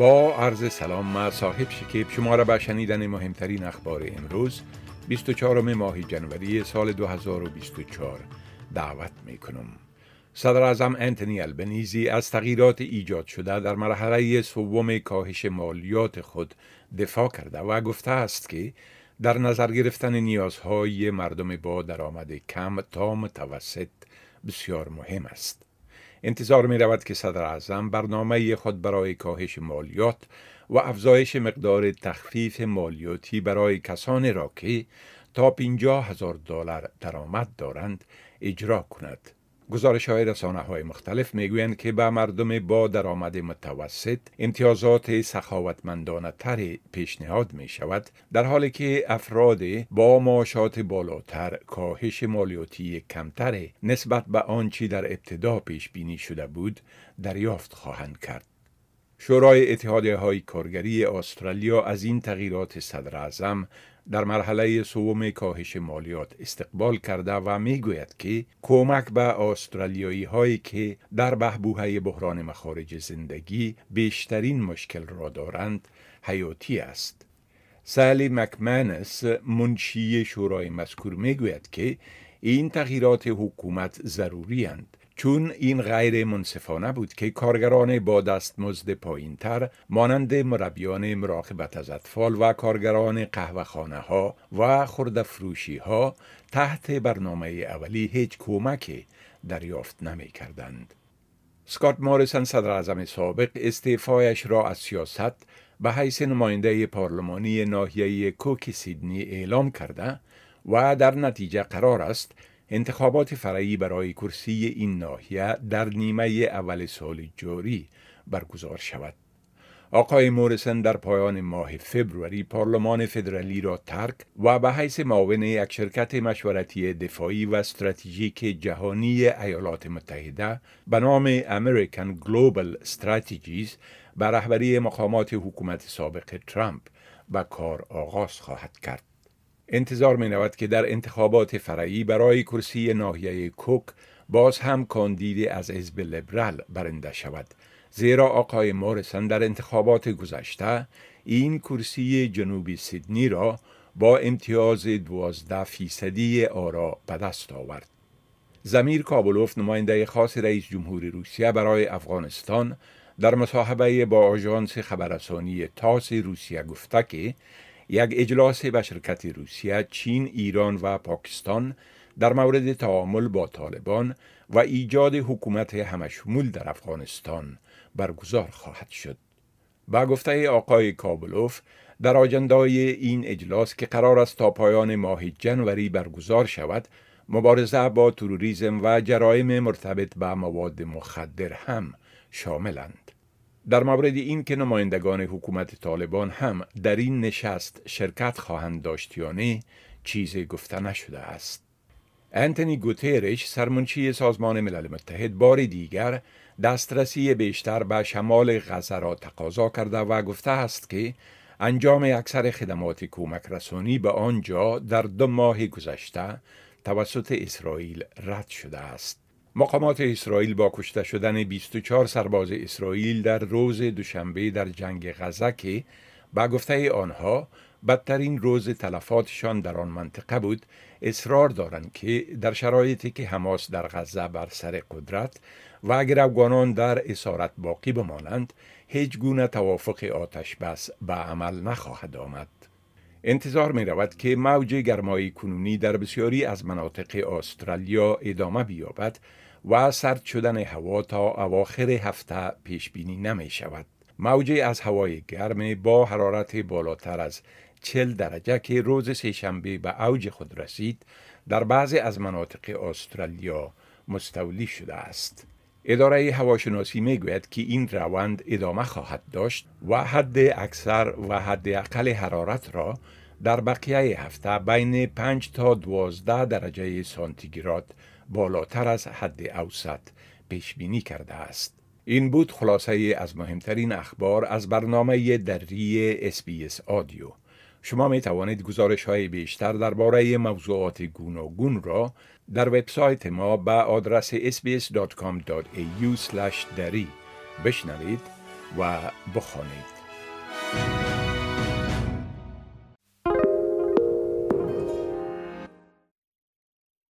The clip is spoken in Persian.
با عرض سلام ما صاحب شکیب شما را به شنیدن مهمترین اخبار امروز 24 ماه جنوری سال 2024 دعوت می کنم. صدر اعظم انتونی البنیزی از تغییرات ایجاد شده در مرحله سوم کاهش مالیات خود دفاع کرده و گفته است که در نظر گرفتن نیازهای مردم با درآمد کم تا متوسط بسیار مهم است. انتظار می رود که صدر اعظم برنامه خود برای کاهش مالیات و افزایش مقدار تخفیف مالیاتی برای کسانی را که تا 50 هزار دلار درآمد دارند اجرا کند. گزارش های رسانه های مختلف می‌گویند که به مردم با درآمد متوسط امتیازات سخاوتمندانه تر پیشنهاد می شود در حالی که افراد با معاشات بالاتر کاهش مالیاتی کمتر نسبت به آنچه در ابتدا پیش بینی شده بود دریافت خواهند کرد. شورای اتحادیه های کارگری استرالیا از این تغییرات صدر اعظم در مرحله سوم کاهش مالیات استقبال کرده و می‌گوید که کمک به استرالیایی هایی که در بهبوهه بحران مخارج زندگی بیشترین مشکل را دارند حیاتی است. سالی مکمنس منشی شورای مذکور می‌گوید که این تغییرات حکومت ضروری هند چون این غیر منصفانه بود که کارگران با دستمزد پایینتر مانند مربیان مراقبت از اطفال و کارگران قهوهخانه ها و خرد فروشی ها تحت برنامه اولی هیچ کمکی دریافت نمی کردند. سکات ماریسن صدر اعظم سابق استعفایش را از سیاست به حیث نماینده پارلمانی ناحیه کوک سیدنی اعلام کرده و در نتیجه قرار است انتخابات فرعی برای کرسی این ناحیه در نیمه اول سال جاری برگزار شود. آقای مورسن در پایان ماه فبروری پارلمان فدرالی را ترک و به حیث معاون یک شرکت مشورتی دفاعی و استراتژیک جهانی ایالات متحده به نام American Global Strategies به رهبری مقامات حکومت سابق ترامپ به کار آغاز خواهد کرد. انتظار می نود که در انتخابات فرعی برای کرسی ناحیه کوک باز هم کاندیدی از حزب لیبرال برنده شود زیرا آقای مورسن در انتخابات گذشته این کرسی جنوبی سیدنی را با امتیاز 12 فیصدی آرا به دست آورد. زمیر کابلوف نماینده خاص رئیس جمهوری روسیه برای افغانستان در مصاحبه با آژانس خبررسانی تاس روسیه گفته که یک اجلاس به شرکت روسیه، چین، ایران و پاکستان در مورد تعامل با طالبان و ایجاد حکومت همشمول در افغانستان برگزار خواهد شد. با گفته آقای کابلوف در آجندای این اجلاس که قرار است تا پایان ماه جنوری برگزار شود مبارزه با تروریسم و جرایم مرتبط به مواد مخدر هم شاملند. در مورد این که نمایندگان حکومت طالبان هم در این نشست شرکت خواهند داشت یا نه چیزی گفته نشده است. انتونی گوتیرش سرمنشی سازمان ملل متحد بار دیگر دسترسی بیشتر به شمال غزه را تقاضا کرده و گفته است که انجام اکثر خدمات کمک رسانی به آنجا در دو ماه گذشته توسط اسرائیل رد شده است. مقامات اسرائیل با کشته شدن 24 سرباز اسرائیل در روز دوشنبه در جنگ غزه که با گفته آنها بدترین روز تلفاتشان در آن منطقه بود اصرار دارند که در شرایطی که حماس در غزه بر سر قدرت و اگر افغانان در اسارت باقی بمانند هیچ گونه توافق آتش بس به عمل نخواهد آمد. انتظار می رود که موج گرمای کنونی در بسیاری از مناطق استرالیا ادامه بیابد و سرد شدن هوا تا اواخر هفته پیش بینی نمی شود. موج از هوای گرم با حرارت بالاتر از 40 درجه که روز سهشنبه به اوج خود رسید در بعضی از مناطق استرالیا مستولی شده است. اداره هواشناسی می گوید که این روند ادامه خواهد داشت و حد اکثر و حد اقل حرارت را در بقیه هفته بین 5 تا 12 درجه سانتیگراد بالاتر از حد اوسط پیش بینی کرده است. این بود خلاصه از مهمترین اخبار از برنامه دری اس آدیو. شما می توانید گزارش های بیشتر درباره موضوعات گوناگون را در وبسایت ما به آدرس sbs.com.au دری بشنوید و بخوانید.